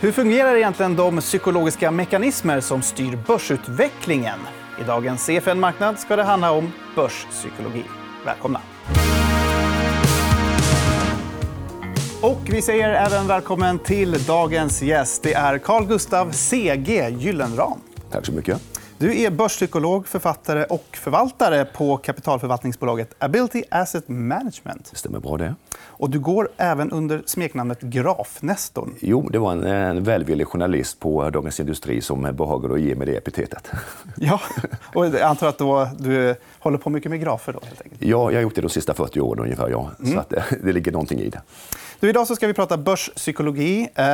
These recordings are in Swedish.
Hur fungerar egentligen de psykologiska mekanismer som styr börsutvecklingen? I dagens CFN Marknad ska det handla om börspsykologi. Välkomna! Och vi säger även välkommen till dagens gäst. Det är Carl Gustav CG Gyllenram. Tack så mycket. Du är börspsykolog, författare och förvaltare på kapitalförvaltningsbolaget Ability Asset Management. Det stämmer bra det. Och du går även under smeknamnet Grafnestorn. Jo, det var en, en välvillig journalist på Dagens Industri som behagade att ge mig det epitetet. Ja, och jag antar att då, du håller på mycket med grafer? Då, helt enkelt. Ja, jag har gjort det de sista 40 åren ungefär. Ja. Mm. Så att, det ligger någonting i det. Du, idag så ska vi prata börspsykologi. Eh,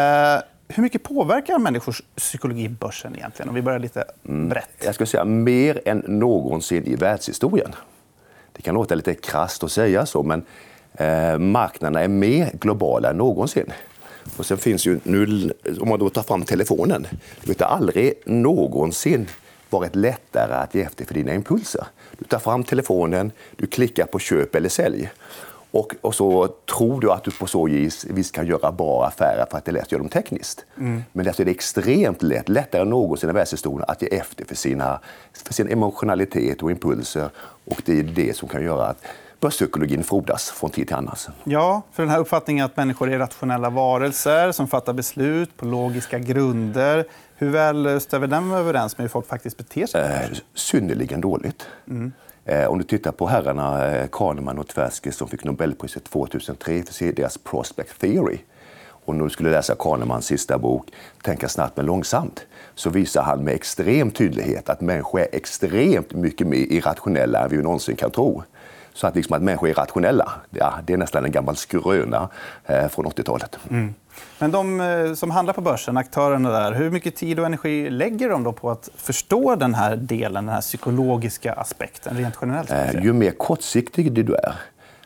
hur mycket påverkar människors psykologi börsen egentligen? Om vi börjar lite mm. brett. Mm, jag skulle säga mer än någonsin i världshistorien. Det kan låta lite krasst att säga så, men eh, marknaderna är mer globala än någonsin. Och sen finns ju nu, om man då tar fram telefonen, du vet aldrig någonsin varit lättare att ge efter för dina impulser. Du tar fram telefonen, du klickar på köp eller sälj. Och, och, så tror du att du på så vis kan göra bra affärer för att det är lätt att göra dem tekniskt. Mm. Men det är extremt lätt, lättare än någonsin i världshistorien, att ge efter för, sina, för sin emotionalitet och impulser. Och det är det som kan göra att börspsykologin frodas från tid till annan. Ja, för den här uppfattningen att människor är rationella varelser som fattar beslut på logiska grunder. Hur väl stämmer den överens med hur folk faktiskt beter sig? Eh, synnerligen dåligt. Mm. Eh, om du tittar på herrarna eh, Kahneman och Tversky som fick Nobelpriset 2003 för deras Prospect Theory. Och när du skulle läsa Kahnemans sista bok, Tänka snabbt men långsamt, så visar han med extrem tydlighet att människor är extremt mycket mer irrationella än vi någonsin kan tro. Så att, liksom att människor är rationella, ja, det är nästan en gammal skröna eh, från 80-talet. Mm. Men de eh, som handlar på börsen, aktörerna där, hur mycket tid och energi lägger de då på att förstå den här delen, den här psykologiska aspekten rent generellt? Eh, ju mer kortsiktig du är,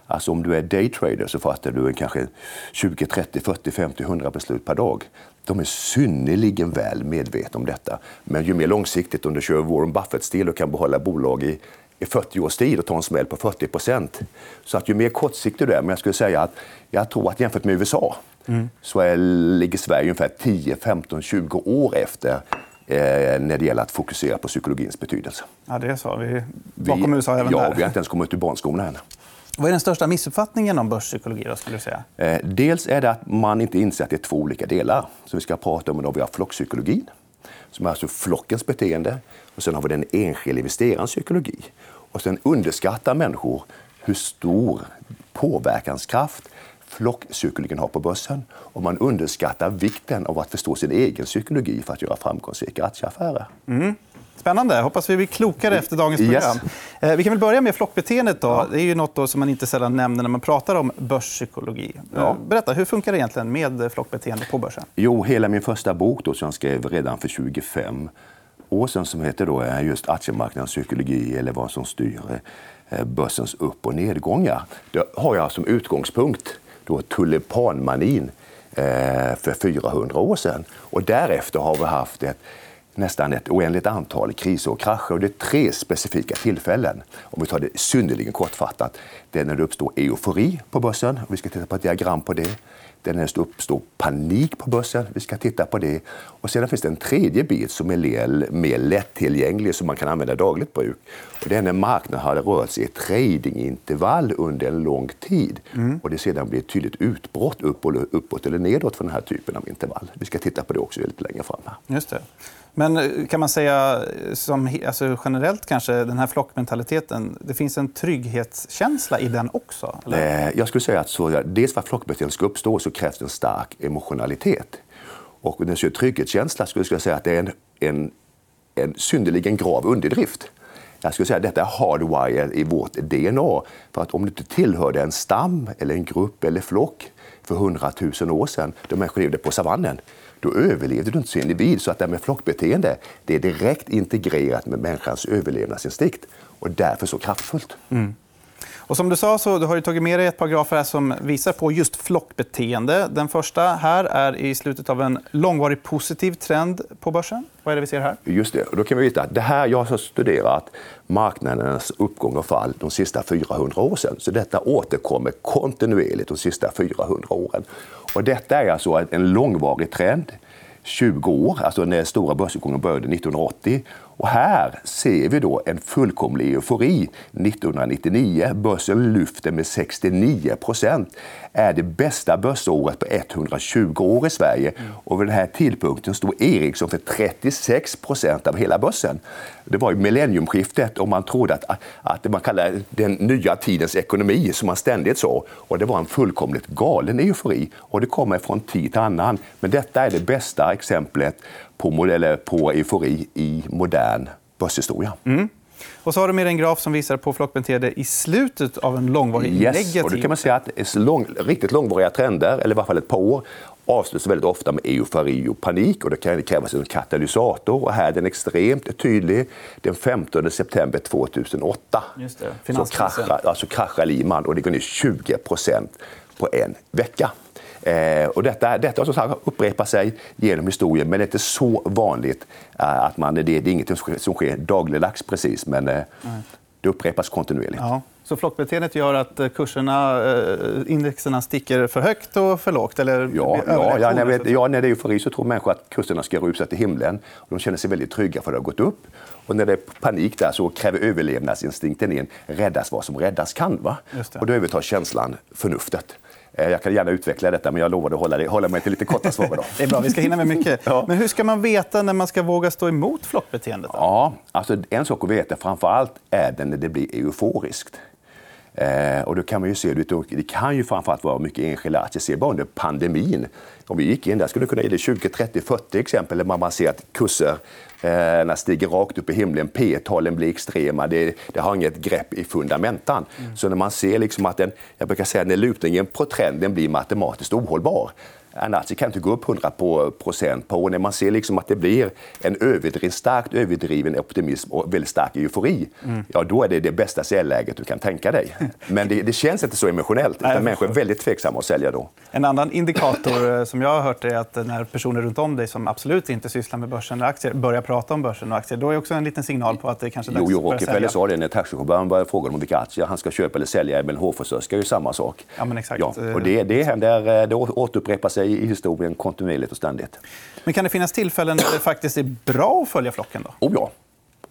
Alltså om du är daytrader så fattar du kanske 20, 30, 40, 50, 100 beslut per dag. De är synnerligen väl medvetna om detta. Men ju mer långsiktigt, om du kör Warren Buffett-stil och kan behålla bolag i i 40 års tid och ta en smäll på 40 procent. Så att ju mer kortsiktig du är, men jag skulle säga att jag tror att jämfört med USA mm. så är, ligger Sverige ungefär 10, 15, 20 år efter eh, när det gäller att fokusera på psykologins betydelse. Ja, det är så. Vi är bakom vi, USA även ja, där. Vi har inte ens kommit ur barnskorna än. Vad är den största missuppfattningen om börspsykologi? Då, skulle du säga? Eh, dels är det att man inte inser att det är två olika delar. Så vi ska prata om då vi har flockpsykologin, som är alltså flockens beteende. Och sen har vi den enskilda investerarens psykologi. Och sen underskattar människor hur stor påverkanskraft flockpsykologin har på börsen. Och man underskattar vikten av att förstå sin egen psykologi för att göra framgångsrika aktieaffärer. Mm. Spännande. Hoppas vi blir klokare efter dagens program. Yes. Vi kan väl börja med flockbeteendet. Då. Ja. Det är ju något som man inte sällan nämner när man pratar om börspsykologi. Ja. Berätta, hur funkar det egentligen med flockbeteende på börsen? Jo, hela min första bok då, som jag skrev redan för 25 Åsen som heter då just aktiemarknadens psykologi eller vad som styr eh, börsens upp och nedgångar. Det har jag som utgångspunkt då tulipanmanin eh, för 400 år sedan. Och därefter har vi haft ett nästan ett oändligt antal kriser och krascher. Och det är tre specifika tillfällen. Om vi tar det synnerligen kortfattat. Det är när det uppstår eufori på börsen. Vi ska titta på ett diagram på det. Det är när det uppstår panik på börsen. Vi ska titta på det. Och sedan finns det en tredje bit som är mer lättillgänglig som man kan använda i dagligt bruk. Och det är när marknaden har rört sig i ett tradingintervall under en lång tid mm. och det sedan blir ett tydligt utbrott uppåt eller nedåt för den här typen av intervall. Vi ska titta på det också lite längre fram. Här. Just det. Men eh, kan man säga eh, som, alltså generellt kanske, den här flockmentaliteten, det finns en trygghetskänsla i den också? Eller? Eh, jag skulle säga att så, dels för att flockbeteende ska uppstå så krävs det en stark emotionalitet. Och den jag trygghetskänsla skulle jag säga att det är en, en, en synnerligen grav underdrift. Jag skulle säga att detta är hardwired i vårt DNA. För att om du inte tillhörde en stam, eller en grupp eller flock för hundratusen år sedan, då människor levde på savannen, då överlevde du inte som individ. Så att det här med flockbeteende det är direkt integrerat med människans överlevnadsinstinkt och därför så kraftfullt. Mm. Och som du sa så du har du tagit med dig ett par grafer som visar på just flockbeteende. Den första här är i slutet av en långvarig positiv trend på börsen. Vad är det vi ser här? Just det. Då kan vi veta att det här, jag har studerat marknadens uppgång och fall de sista 400 åren. Så detta återkommer kontinuerligt de sista 400 åren. Och detta är alltså en långvarig trend 20 år, alltså när stora börsuppgången började 1980. Och här ser vi då en fullkomlig eufori 1999. Börsen lyfter med 69 procent. är det bästa börsåret på 120 år i Sverige. Mm. Och vid den här tidpunkten stod Ericsson för 36 procent av hela börsen. Det var ju millenniumskiftet och man trodde att, att man kallar den nya tidens ekonomi, som man ständigt sa. Och det var en fullkomligt galen eufori. Och det kommer från tid till annan. Men detta är det bästa exemplet på, modell, på eufori i modern börshistoria. Mm. Och så har du med en graf som visar på flockbeteende i slutet av en långvarig yes. negativ... Och då kan man säga att lång, riktigt långvariga trender, eller i varje fall ett par år, avslutas väldigt ofta med eufori och panik och det kan krävas en katalysator. Och här är den extremt tydlig den 15 september 2008. Just det. Så kraschar, alltså kraschar Lehman och det går ner 20% på en vecka. Eh, och detta, detta som sagt, upprepar sig genom historien, men det är inte så vanligt eh, att man, det, det är inget som sker dagligdags precis, men eh, det upprepas kontinuerligt. Ja. Så flockbeteendet gör att eh, kurserna, eh, indexerna sticker för högt och för lågt? Eller ja, ja, ja, när, ja, när det är eufori så tror människor att kurserna ska rusa till himlen. Och de känner sig väldigt trygga för att det har gått upp. Och när det är panik där så kräver överlevnadsinstinkten in räddas vad som räddas kan. Va? Och då övertar känslan förnuftet. Eh, jag kan gärna utveckla detta, men jag lovar att hålla, det, hålla mig till lite korta svar. Då. det är bra, vi ska hinna med mycket. ja. Men hur ska man veta när man ska våga stå emot flockbeteendet? Då? Ja, alltså en sak att veta framför allt är det när det blir euforiskt. Eh, och då kan man ju se, det kan ju framförallt vara mycket enskilda aktier. Se bara under pandemin. Om vi gick in där skulle det kunna ge det 20, 30, 40 exempel där man ser att kurserna eh, stiger rakt upp i himlen. P-talen blir extrema. Det, det, har inget grepp i fundamentan. Mm. Så när man ser liksom att den, jag brukar säga när lutningen på trenden blir matematiskt ohållbar en aktie kan inte gå upp 100 procent på år. När man ser liksom att det blir en överdriven, starkt överdriven optimism och väldigt stark eufori, mm. ja, då är det det bästa säljläget du kan tänka dig. Men det, det känns inte så emotionellt. Utan människor är väldigt tveksamma att sälja då. En annan indikator eh, som jag har hört är att när personer runt om dig som absolut inte sysslar med börsen eller aktier börjar prata om börsen och aktier, då är också en liten signal på att det kanske är dags jo, jo, Rockefeller sa det när taxichauffören började fråga om vilka aktier han ska köpa eller sälja. Men hårfrisörska är ju samma sak. Ja, men exakt. Ja, och det, det, händer, eh, det återupprepar sig i historien kontinuerligt och ständigt. Men kan det finnas tillfällen där det faktiskt är bra att följa flocken? Då? Oh ja.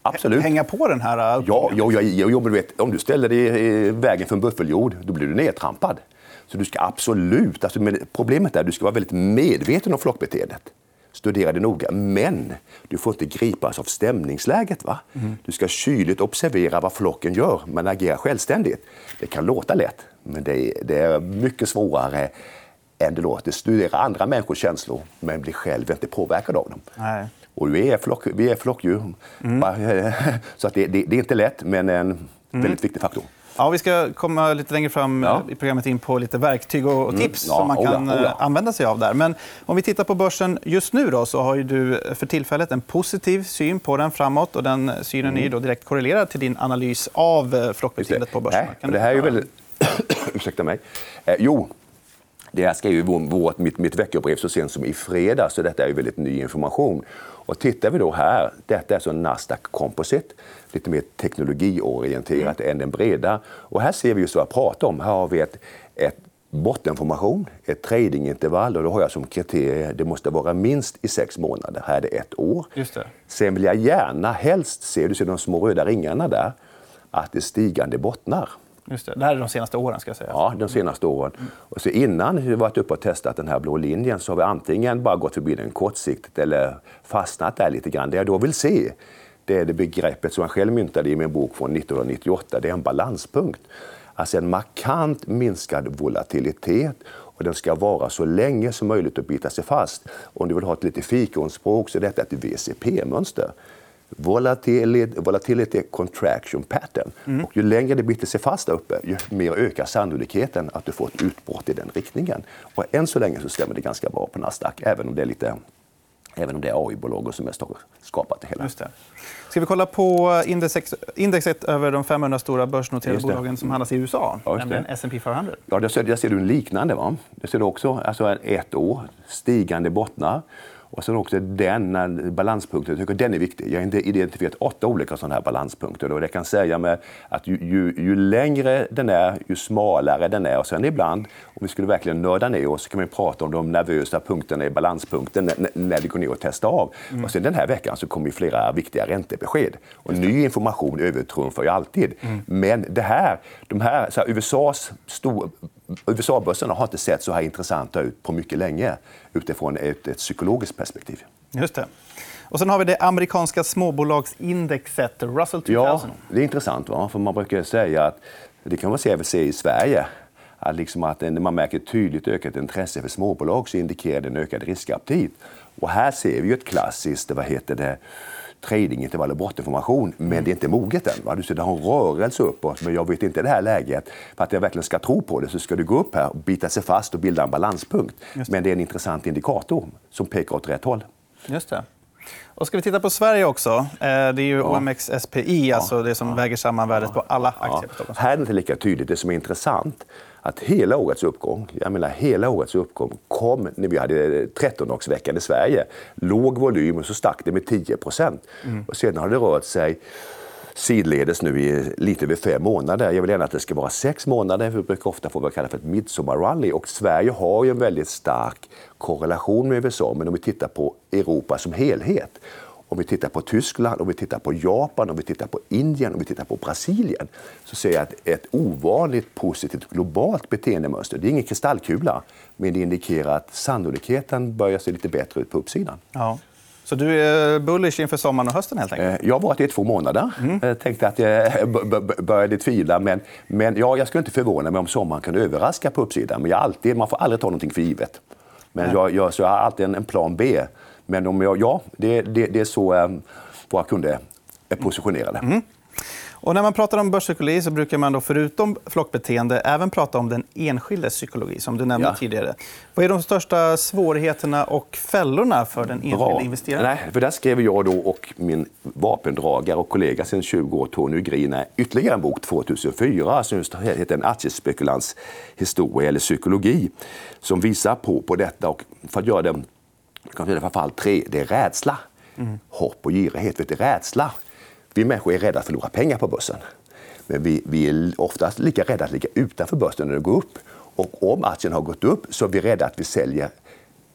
Absolut. Hänga på den här... Ja, ja, ja, ja, ja men du vet, om du ställer dig i vägen för en buffeljord, då blir du nedtrampad. Så du ska absolut... Alltså, problemet är att du ska vara väldigt medveten om flockbeteendet. Studera det noga. Men du får inte gripas av stämningsläget. Va? Mm. Du ska kyligt observera vad flocken gör, men agera självständigt. Det kan låta lätt, men det är, det är mycket svårare än det låter. Studera andra människors känslor, men bli själv inte påverkad av dem. Nej. Och vi är, flock, vi är flockdjur. Mm. Så att det, det, det, är inte lätt, men en mm. väldigt viktig faktor. Ja, vi ska komma lite längre fram ja. i programmet in på lite verktyg och mm. tips mm. ja, som man kan oja. Eh, använda sig av. där. Men om vi tittar på börsen just nu då, så har du för tillfället en positiv syn på den framåt. och Den synen mm. är då direkt korrelerad till din analys av eh, flockbeteendet på börsen. Nej, det här är ju väldigt... Ursäkta mig. Eh, jo, det här skrev ju vårt, mitt, mitt veckobrev så sent som i fredags, så detta är ju väldigt ny information. Och tittar vi då här, detta är alltså Nasdaq Composite, lite mer teknologiorienterat mm. än den breda. Och här ser vi just vad jag pratar om. Här har vi ett, ett bottenformation, ett tradingintervall och då har jag som kriterium det måste vara minst i sex månader. Här är det ett år. Just det. Sen vill jag gärna helst se, du ser de små röda ringarna där, att det stigande bottnar. Just det. det här är de senaste åren. ska jag säga. Ja, de senaste åren. Och så innan vi varit uppe och testat den här blå linjen så har vi antingen bara gått förbi den kortsiktigt eller fastnat där lite grann. Det jag då vill se det är det begreppet som jag själv myntade i min bok från 1998. Det är en balanspunkt. Alltså en markant minskad volatilitet och den ska vara så länge som möjligt att bita sig fast. Om du vill ha ett lite fikonspråk så är detta ett VCP-mönster. Volatility, volatility contraction pattern. Mm. Och ju längre det biter sig fast där uppe, ju mer ökar sannolikheten att du får ett utbrott i den riktningen. Och än så länge så stämmer det ganska bra på Nasdaq, även om det är lite Även om det är AI-bolagen som har skapat det hela. Just det. Ska vi kolla på index, indexet över de 500 stora börsnoterade bolagen som handlas i USA, ja, nämligen S&P 500? Ja, där ser, där ser du en liknande. Va? Där ser du också alltså ett år, stigande bottnar. Och sen också den balanspunkten, jag tycker den är viktig. Jag har identifierat åtta olika sådana här balanspunkter. Och det kan säga med att ju, ju, ju, längre den är, ju smalare den är. Och sen ibland, om vi skulle verkligen nörda ner oss, så kan vi prata om de nervösa punkterna i balanspunkten när, när vi går ner och testar av. Mm. Och sen den här veckan så kommer flera viktiga räntebesked. Och ny information övertrumfar ju alltid. Mm. Men det här, de här, så här USAs stor, USA-börserna har inte sett så här intressanta ut på mycket länge utifrån ett, ett psykologiskt perspektiv. Just det. Och sen har vi det amerikanska småbolagsindexet, Russell 2000. Ja, det är intressant. Va? För man brukar säga att, det kan man se, se i Sverige, att, liksom att när man märker ett tydligt ökat intresse för småbolag så indikerar det en ökad riskaptit. Och här ser vi ett klassiskt, vad heter det, tradingintervall och bottenformation, men det är inte moget än. Va? Du ser, det har en rörelse uppåt, men jag vet inte i det här läget. För att jag verkligen ska tro på det så ska du gå upp här, bita sig fast och bilda en balanspunkt. Men det är en intressant indikator som pekar åt rätt håll. Just det. Och ska vi titta på Sverige också? Eh, det är ju ja. OMX SPI, alltså det som ja. väger samman värdet på alla aktier. Ja. Här är det inte lika tydligt. Det som är intressant att hela årets uppgång, jag menar hela årets uppgång kom när vi hade 13-dagsveckan i Sverige. Låg volym och så stack det med 10 procent. Mm. Och sedan har det rört sig sidledes nu i lite över fem månader. Jag vill gärna att det ska vara sex månader. Vi brukar ofta få vad vi kallar för ett midsommarrally. Och Sverige har ju en väldigt stark korrelation med USA. Men om vi tittar på Europa som helhet om vi tittar på Tyskland, om vi tittar på Japan, om vi tittar på Indien, om vi tittar på Brasilien så ser jag ett, ett ovanligt positivt globalt beteendemönster. Det är ingen kristallkula, men det indikerar att sannolikheten börjar se lite bättre ut på uppsidan. Ja. Så du är bullish inför sommaren och hösten? helt enkelt? Eh, jag har varit det i två månader. Mm. Jag tänkte att jag började tvivla. Men, men ja, jag skulle inte förvåna mig om sommaren kan överraska på uppsidan. Men jag alltid, man får aldrig ta någonting för givet. Men jag, jag, så jag har alltid en, en plan B. Men om jag, ja, det, det, det är så eh, våra kunder är positionerade. Mm. Och när man pratar om börspsykologi så brukar man då förutom flockbeteende även prata om den enskildes psykologi, som du nämnde ja. tidigare. Vad är de största svårigheterna och fällorna för den enskilde Bra. investeraren? Nej, för där skrev jag då och min vapendragare och kollega sedan 20 år, Tony Green, ytterligare en bok 2004 som just heter En aktiespekulants historia eller psykologi som visar på, på detta. Och för att göra det kan säga fall tre, det är rädsla. Mm. Hopp och girighet. Vet du, rädsla. Vi människor är rädda att förlora pengar på börsen. Men vi, vi är oftast lika rädda att ligga utanför börsen när det går upp. Och om aktien har gått upp så är vi rädda att vi säljer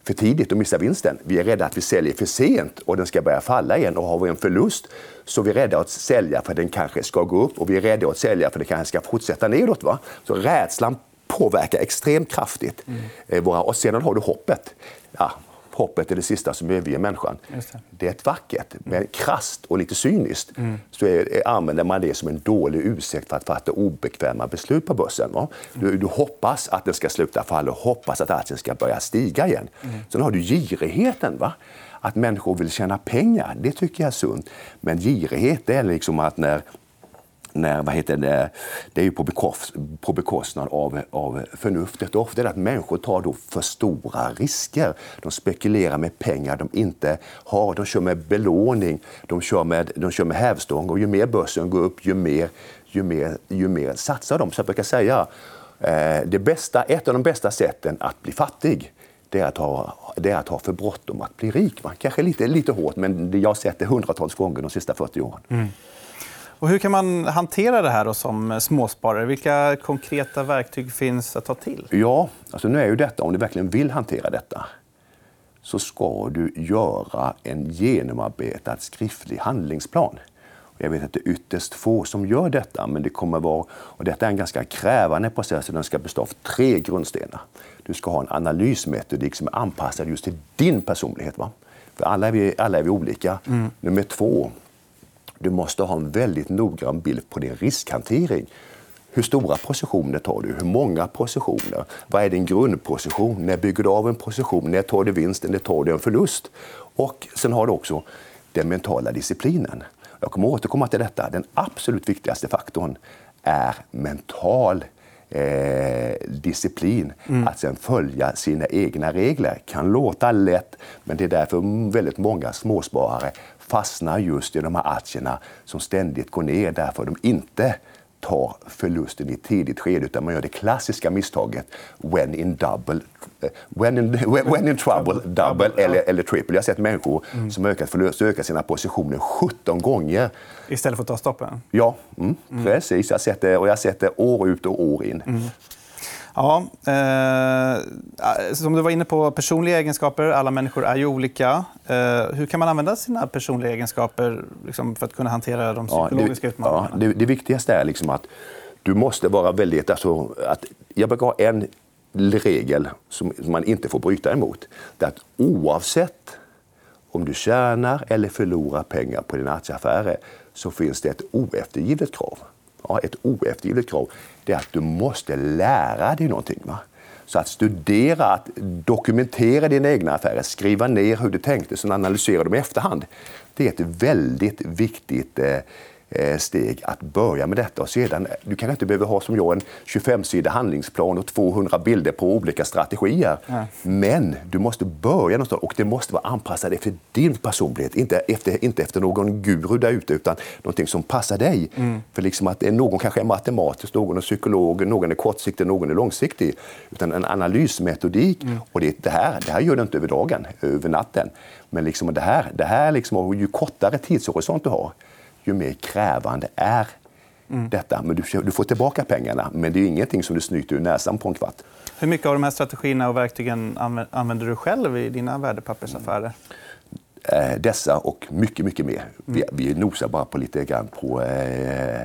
för tidigt och missar vinsten. Vi är rädda att vi säljer för sent och den ska börja falla igen. Och har vi en förlust så är vi rädda att sälja för att den kanske ska gå upp och vi är rädda att sälja för att den kanske ska fortsätta nedåt. Va? Så rädslan påverkar extremt kraftigt. Mm. Eh, och sedan har du hoppet. Ja, hoppet är det sista som överger människan. Det. det. är ett vackert, men krasst och lite cyniskt mm. så är, använder man det som en dålig ursäkt för att fatta obekväma beslut på börsen. Va? Du, du hoppas att den ska sluta falla och hoppas att aktien ska börja stiga igen. Mm. Sen har du girigheten. Va? Att människor vill tjäna pengar, det tycker jag är sunt. Men girighet är liksom att när när, vad heter det, det är ju på, bekost, på bekostnad av, av förnuftet. ofta är det att människor tar då för stora risker. De spekulerar med pengar de inte har. De kör med belåning, de kör med, de kör med hävstång. Och ju mer börsen går upp, ju mer, ju mer, ju mer satsar de. Så jag brukar säga eh, det bästa, ett av de bästa sätten att bli fattig det är att ha, det är att ha för bråttom att bli rik. Va? Kanske lite, lite hårt, men jag har sett det hundratals gånger de sista 40 åren. Mm. Och hur kan man hantera det här då som småsparare? Vilka konkreta verktyg finns att ta till? Ja, alltså nu är ju detta, om du verkligen vill hantera detta så ska du göra en genomarbetad skriftlig handlingsplan. Jag vet att det är ytterst få som gör detta, men det kommer vara... Och detta är en ganska krävande process den ska bestå av tre grundstenar. Du ska ha en analysmetodik som är anpassad just till din personlighet. Va? För alla är vi, alla är vi olika. Mm. Nummer två, du måste ha en väldigt noggrann bild på din riskhantering. Hur stora positioner tar du? Hur många positioner? Vad är din grundposition? När bygger du av en position? När tar du vinst? När tar du en förlust? Och sen har du också den mentala disciplinen. Jag kommer återkomma till detta. Den absolut viktigaste faktorn är mental eh, disciplin. Mm. Att sen följa sina egna regler. kan låta lätt, men det är därför väldigt många småsparare fastnar just i de här aktierna som ständigt går ner därför de inte tar förlusten i ett tidigt skede utan man gör det klassiska misstaget when in double eh, When in, when in trouble, double eller, eller triple. Jag har sett människor mm. som ökat förlust ökat sina positioner 17 gånger. Istället för att ta stoppen? Ja, mm, mm. precis. Jag har sett det, och jag har sett det år ut och år in. Ja, eh, som du var inne på, personliga egenskaper. Alla människor är ju olika. Eh, hur kan man använda sina personliga egenskaper liksom, för att kunna hantera de psykologiska ja, det, utmaningarna? Ja, det, det, viktigaste är liksom att du måste vara väldigt... Alltså, att, jag brukar ha en regel som man inte får bryta emot. Det är att oavsett om du tjänar eller förlorar pengar på dina aktieaffärer så finns det ett oeftergivet krav. Ja, ett oeftergivligt krav det är att du måste lära dig någonting. Va? Så att studera, att dokumentera dina egna affärer, skriva ner hur du tänkte, sen analysera dem i efterhand. Det är ett väldigt viktigt eh, steg att börja med detta. Och sedan, du kanske inte behöver ha som jag en 25-sidig handlingsplan och 200 bilder på olika strategier. Nej. Men du måste börja någonstans och det måste vara anpassat efter din personlighet. Inte efter, inte efter någon guru där ute utan någonting som passar dig. Mm. För liksom att någon kanske är matematisk, någon är psykolog, någon är kortsiktig, någon är långsiktig. Utan en analysmetodik. Mm. Och det, det, här, det här gör du inte över dagen, över natten. Men liksom det här, det här liksom, ju kortare tidshorisont du har, ju mer krävande är mm. detta. Men du, du, får tillbaka pengarna, men det är ingenting som du snyter ur näsan på en kvart. Hur mycket av de här strategierna och verktygen använder du själv i dina värdepappersaffärer? Mm. dessa och mycket, mycket mer. Mm. Vi, vi nosar bara på lite grann på eh,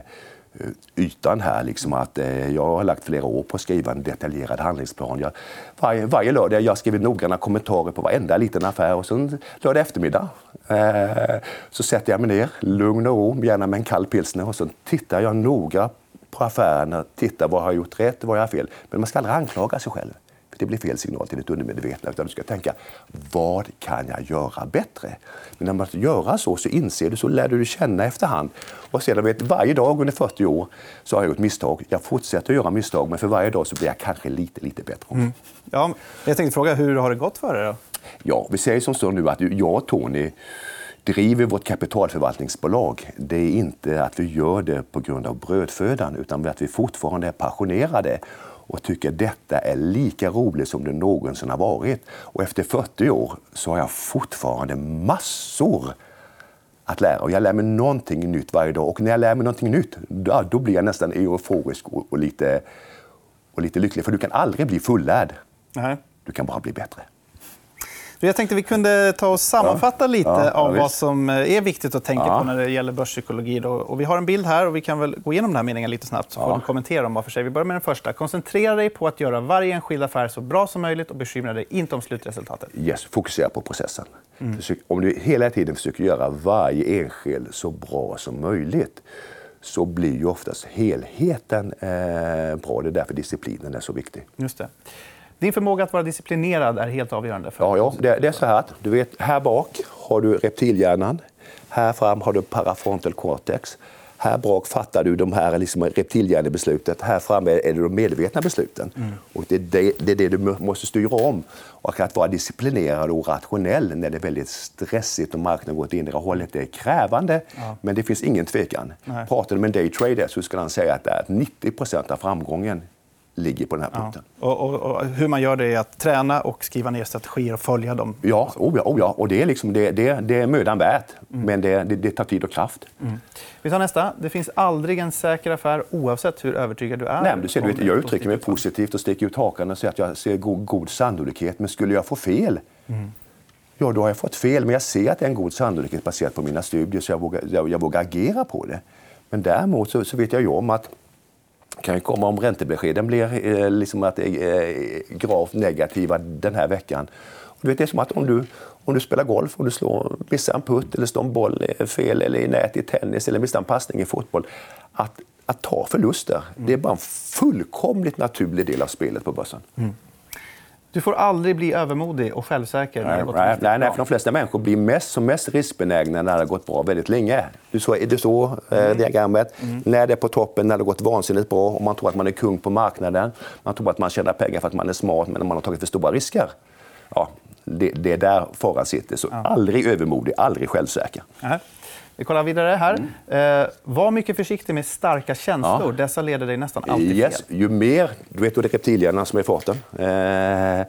Eh, ytan här. Liksom att, eh, jag har lagt flera år på att skriva en detaljerad handlingsplan. Jag, varje, varje lördag jag har skrivit noggranna kommentarer på varenda liten affär och sen lördag eftermiddag eh, Eh, så sätter jag mig ner, lugn och ro, gärna med en kall pilsner och så tittar jag noga på affärerna, tittar vad jag har gjort rätt och vad jag har fel. Men man ska aldrig anklaga sig själv. Det blir fel signal till ditt undermedvetna. Utan du ska tänka, vad kan jag göra bättre? Men när man gör så, så inser du, så lär du dig känna efterhand. Och sedan vet, varje dag under 40 år så har jag gjort misstag. Jag fortsätter att göra misstag, men för varje dag så blir jag kanske lite, lite bättre. Mm. Ja, jag tänkte fråga, hur har det gått för dig? Ja, vi säger som så nu att jag och Tony driver vårt kapitalförvaltningsbolag, det är inte att vi gör det på grund av brödfödan utan att vi fortfarande är passionerade och tycker detta är lika roligt som det någonsin har varit. Och efter 40 år så har jag fortfarande massor att lära. Och jag lär mig någonting nytt varje dag. Och när jag lär mig någonting nytt, då, då blir jag nästan euforisk och, och, lite, och lite lycklig. För du kan aldrig bli fullärd. Nej. Du kan bara bli bättre. Jag tänkte vi kunde ta och sammanfatta lite ja, av vad som eh, är viktigt att tänka på när det gäller börspsykologi. Då. Och vi har en bild här och vi kan väl gå igenom den här meningen lite snabbt så får du kommentera dem var för sig. Vi börjar med den första. Koncentrera dig på att göra varje enskild affär så bra som möjligt och bekymra dig inte om slutresultatet. Yes, fokusera på processen. Mm. Om du hela tiden försöker göra varje enskild så bra som möjligt så blir ju oftast helheten eh, bra. Det är därför disciplinen är så viktig. Just det. Din förmåga att vara disciplinerad är helt avgörande. För ja, ja. Det, det, är så här att du vet, här bak har du reptilhjärnan. Här fram har du parafrontal cortex. Här bak fattar du de här liksom reptilhjärnebeslutet. Här framme är det de medvetna besluten. Mm. Och det, det, det, är det du måste styra om. Och att vara disciplinerad och rationell när det är väldigt stressigt och marknaden går åt inre hållet, det är krävande. Ja. Men det finns ingen tvekan. Nej. Pratar du med en daytrader så skulle han säga att det är 90% av framgången ligger på den här punkten. Ja. Och, och, och, hur man gör det är att träna och skriva ner strategier och följa dem. Ja, oh ja, oh ja. och det är, liksom, det, det, det är mödan värt. Mm. Men det, det, det, tar tid och kraft. Mm. Vi tar nästa. Det finns aldrig en säker affär oavsett hur övertygad du är. Nej, du ser, du vet, jag uttrycker mig positivt och sticker ut hakan och säger att jag ser god, god sannolikhet. Men skulle jag få fel, mm. ja då har jag fått fel. Men jag ser att det är en god sannolikhet baserat på mina studier så jag vågar, jag, jag vågar agera på det. Men däremot så, så vet jag ju om att kan ju komma om räntebeskeden blir eh, liksom att eh, gravt negativa den här veckan. Du vet, det är som att om du, om du spelar golf och du slår, missar en putt eller slår en boll fel eller i nät i tennis eller missar en passning i fotboll. Att, att ta förluster, mm. det är bara en fullkomligt naturlig del av spelet på börsen. Mm. Du får aldrig bli övermodig och självsäker. Nej, nej, nej, nej, för de flesta människor blir mest, som mest riskbenägna när det har gått bra väldigt länge. Du så, är det så, eh, mm. diagrammet? Mm. När det är på toppen, när det har gått vansinnigt bra och man tror att man är kung på marknaden. Man tror att man tjänar pengar för att man är smart, men man har tagit för stora risker. Ja, det, det är där faran sitter. Så ja. aldrig övermodig, aldrig självsäker. Nej. Vi kollar vidare här. Mm. Eh, var mycket försiktig med starka känslor. Ja. Dessa leder dig nästan alltid yes. fel. Ju mer, du vet, det är reptilhjärnan som är i farten. Eh,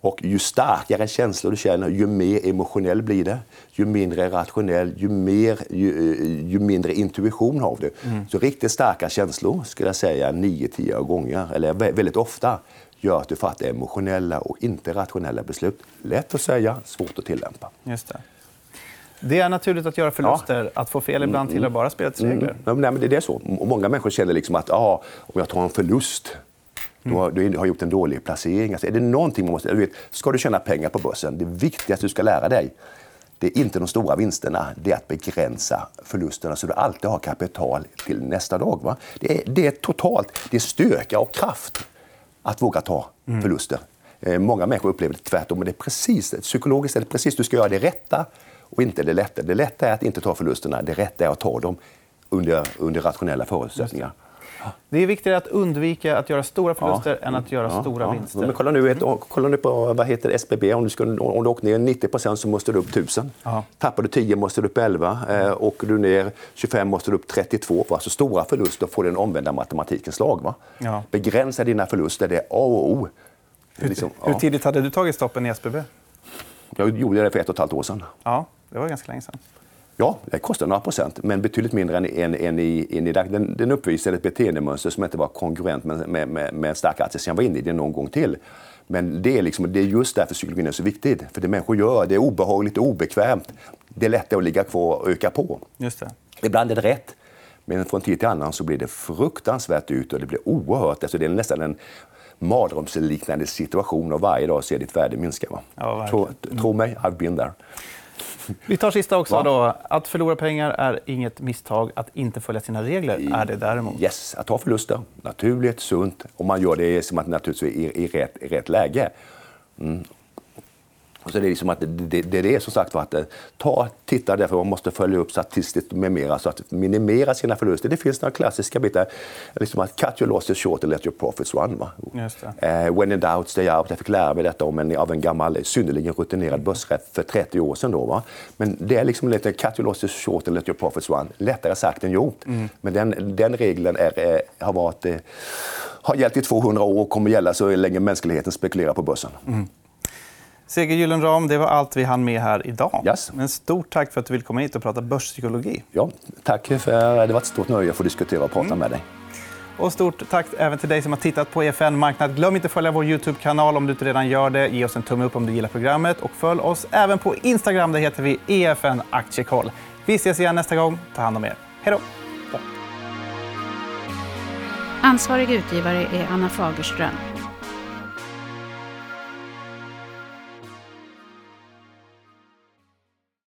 och ju starkare känslor du känner, ju mer emotionell blir det. Ju mindre rationell, ju, mer, ju, eh, ju mindre intuition har du. Mm. Så riktigt starka känslor, skulle jag säga, 9-10 gånger, eller väldigt ofta, gör att du fattar emotionella och inte rationella beslut. Lätt att säga, svårt att tillämpa. Just det. Det är naturligt att göra förluster. Ja. Att få fel ibland tillhör bara spelets mm. regler. Mm. Nej, men det är så. Många människor känner liksom att ah, om jag tar en förlust du har, du gjort en dålig placering. Alltså, är det någonting man måste... Du vet, ska du tjäna pengar på börsen, det viktigaste du ska lära dig det är inte de stora vinsterna, det är att begränsa förlusterna så du alltid har kapital till nästa dag. Va? Det, är, det är totalt, det är styrka och kraft att våga ta mm. förluster. Eh, många människor upplever det tvärtom, men det är precis, psykologiskt är det precis, du ska göra det rätta och inte det lätta. Det lätta är att inte ta förlusterna, det rätta är att ta dem under, under rationella förutsättningar. Det är viktigare att undvika att göra stora förluster ja. än att göra ja. stora ja. vinster. Men kolla, nu, kolla nu på vad heter SBB. Om du, skulle, om du åker ner 90% så måste du upp 1000. Ja. Tappar du 10 måste du upp 11. Eh, åker du ner 25 måste du upp 32. Alltså stora förluster får den omvända matematikens lag. Va? Begränsa dina förluster, det är A och O. Hur, liksom, hur tidigt hade du tagit stoppen i SBB? Jag gjorde det för ett och ett halvt år sedan. Det var ganska länge sedan. Ja, det kostar några procent, men betydligt mindre än, än, än i, än i den, den uppvisade ett beteendemönster som inte var kongruent med, med, med, med starka aktier. Jag var inne i det någon gång till. Men det är, liksom, det är just därför psykologin är så viktig. För det människor gör, det är obehagligt och obekvämt. Det är lättare att ligga kvar och öka på. Just det. Ibland är det rätt, men från tid till annan så blir det fruktansvärt ut och det blir oerhört. Alltså det är nästan en mardrömsliknande situation och varje dag ser ditt värde minska. Va? Ja, tro, tro mig, I've been there. Vi tar sista också. Då. Att förlora pengar är inget misstag. Att inte följa sina regler är det däremot. Yes, att ta förluster. Naturligt, sunt. Och man gör det som att naturligtvis i, i, rätt, i rätt läge. Mm. Och så det är liksom att det, det, det är som sagt att eh, ta, titta därför man måste följa upp statistiskt med mera så att minimera sina förluster. Det finns några klassiska bitar, liksom att cut your losses short and let your profits run. Va? Uh, when in doubt, stay out. Jag fick lära mig detta om en, av en gammal, synnerligen rutinerad börsrätt för 30 år sedan. Då, va? Men det är liksom lite cut your losses short and let your profits run. Lättare sagt än gjort. Mm. Men den, den regeln är, är, har varit har gällt i 200 år och kommer gälla så länge mänskligheten spekulerar på börsen. Mm. Seger Gyllenram, det var allt vi hann med här idag. Yes. Men stort tack för att du vill komma hit och prata börspsykologi. Ja, tack. För, det var ett stort nöje att få diskutera och prata mm. med dig. Och stort tack även till dig som har tittat på EFN Marknad. Glöm inte att följa vår Youtube-kanal om du inte redan gör det. Ge oss en tumme upp om du gillar programmet. Och följ oss även på Instagram. Där heter vi EFN Aktiekoll. Vi ses igen nästa gång. Ta hand om er. Hej då! Ansvarig utgivare är Anna Fagerström.